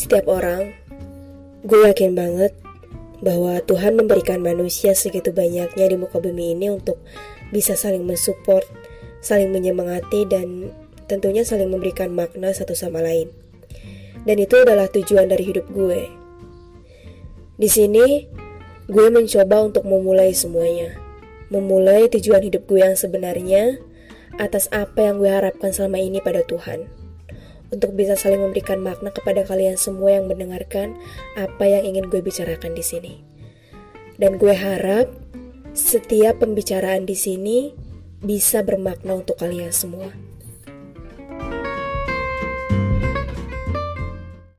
Setiap orang, gue yakin banget bahwa Tuhan memberikan manusia segitu banyaknya di muka bumi ini untuk bisa saling mensupport, saling menyemangati, dan tentunya saling memberikan makna satu sama lain. Dan itu adalah tujuan dari hidup gue. Di sini, gue mencoba untuk memulai semuanya. Memulai tujuan hidup gue yang sebenarnya atas apa yang gue harapkan selama ini pada Tuhan untuk bisa saling memberikan makna kepada kalian semua yang mendengarkan apa yang ingin gue bicarakan di sini. Dan gue harap setiap pembicaraan di sini bisa bermakna untuk kalian semua.